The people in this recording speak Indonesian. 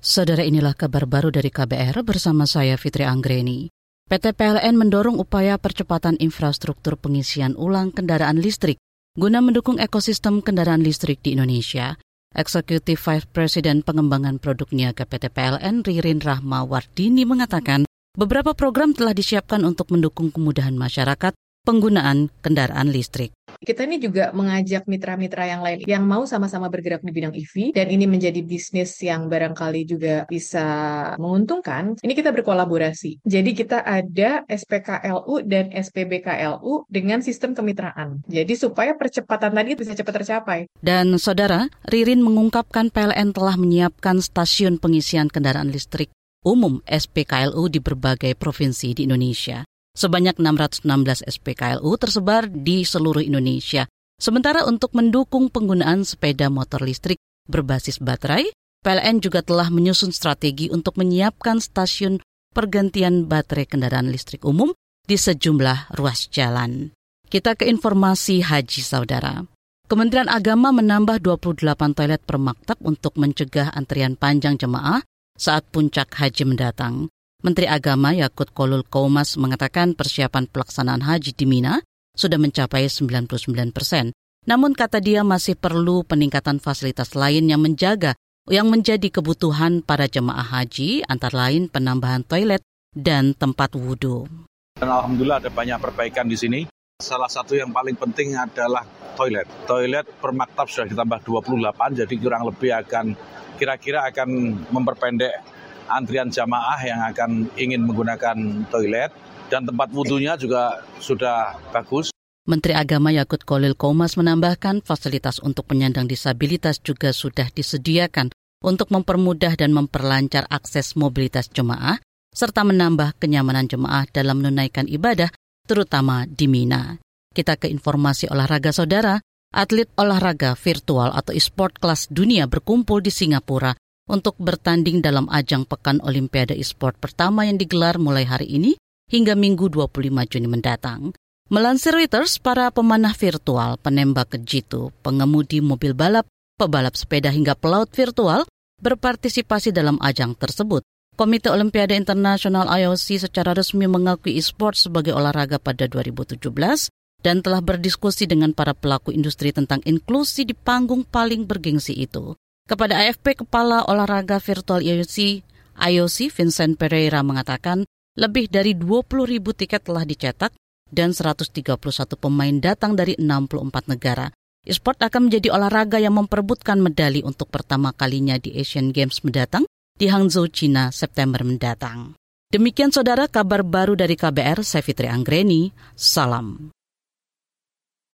Saudara inilah kabar baru dari KBR bersama saya Fitri Anggreni. PT PLN mendorong upaya percepatan infrastruktur pengisian ulang kendaraan listrik guna mendukung ekosistem kendaraan listrik di Indonesia. Eksekutif Vice President Pengembangan Produk Niaga PT PLN Ririn Rahmawardini mengatakan beberapa program telah disiapkan untuk mendukung kemudahan masyarakat penggunaan kendaraan listrik. Kita ini juga mengajak mitra-mitra yang lain yang mau sama-sama bergerak di bidang EV dan ini menjadi bisnis yang barangkali juga bisa menguntungkan. Ini kita berkolaborasi. Jadi kita ada SPKLU dan SPBKLU dengan sistem kemitraan. Jadi supaya percepatan tadi bisa cepat tercapai. Dan saudara, Ririn mengungkapkan PLN telah menyiapkan stasiun pengisian kendaraan listrik umum SPKLU di berbagai provinsi di Indonesia. Sebanyak 616 SPKLU tersebar di seluruh Indonesia. Sementara untuk mendukung penggunaan sepeda motor listrik berbasis baterai, PLN juga telah menyusun strategi untuk menyiapkan stasiun pergantian baterai kendaraan listrik umum di sejumlah ruas jalan. Kita ke informasi haji saudara. Kementerian Agama menambah 28 toilet per maktab untuk mencegah antrian panjang jemaah saat puncak haji mendatang. Menteri Agama Yakut Kolul Kaumas mengatakan persiapan pelaksanaan haji di Mina sudah mencapai 99 persen. Namun kata dia masih perlu peningkatan fasilitas lain yang menjaga yang menjadi kebutuhan para jemaah haji antara lain penambahan toilet dan tempat wudhu. Alhamdulillah ada banyak perbaikan di sini. Salah satu yang paling penting adalah toilet. Toilet per maktab sudah ditambah 28, jadi kurang lebih akan kira-kira akan memperpendek antrian jamaah yang akan ingin menggunakan toilet dan tempat wudhunya juga sudah bagus. Menteri Agama Yakut Kolil Komas menambahkan fasilitas untuk penyandang disabilitas juga sudah disediakan untuk mempermudah dan memperlancar akses mobilitas jemaah serta menambah kenyamanan jemaah dalam menunaikan ibadah terutama di Mina. Kita ke informasi olahraga saudara, atlet olahraga virtual atau e-sport kelas dunia berkumpul di Singapura untuk bertanding dalam ajang Pekan Olimpiade e-sport pertama yang digelar mulai hari ini hingga Minggu 25 Juni mendatang. Melansir Reuters, para pemanah virtual, penembak jitu, pengemudi mobil balap, pebalap sepeda hingga pelaut virtual berpartisipasi dalam ajang tersebut. Komite Olimpiade Internasional IOC secara resmi mengakui e-sport sebagai olahraga pada 2017 dan telah berdiskusi dengan para pelaku industri tentang inklusi di panggung paling bergengsi itu. Kepada AFP, Kepala Olahraga Virtual IOC, IOC Vincent Pereira mengatakan lebih dari 20 ribu tiket telah dicetak dan 131 pemain datang dari 64 negara. E-sport akan menjadi olahraga yang memperebutkan medali untuk pertama kalinya di Asian Games mendatang di Hangzhou, China, September mendatang. Demikian saudara kabar baru dari KBR, saya Fitri Anggreni, salam.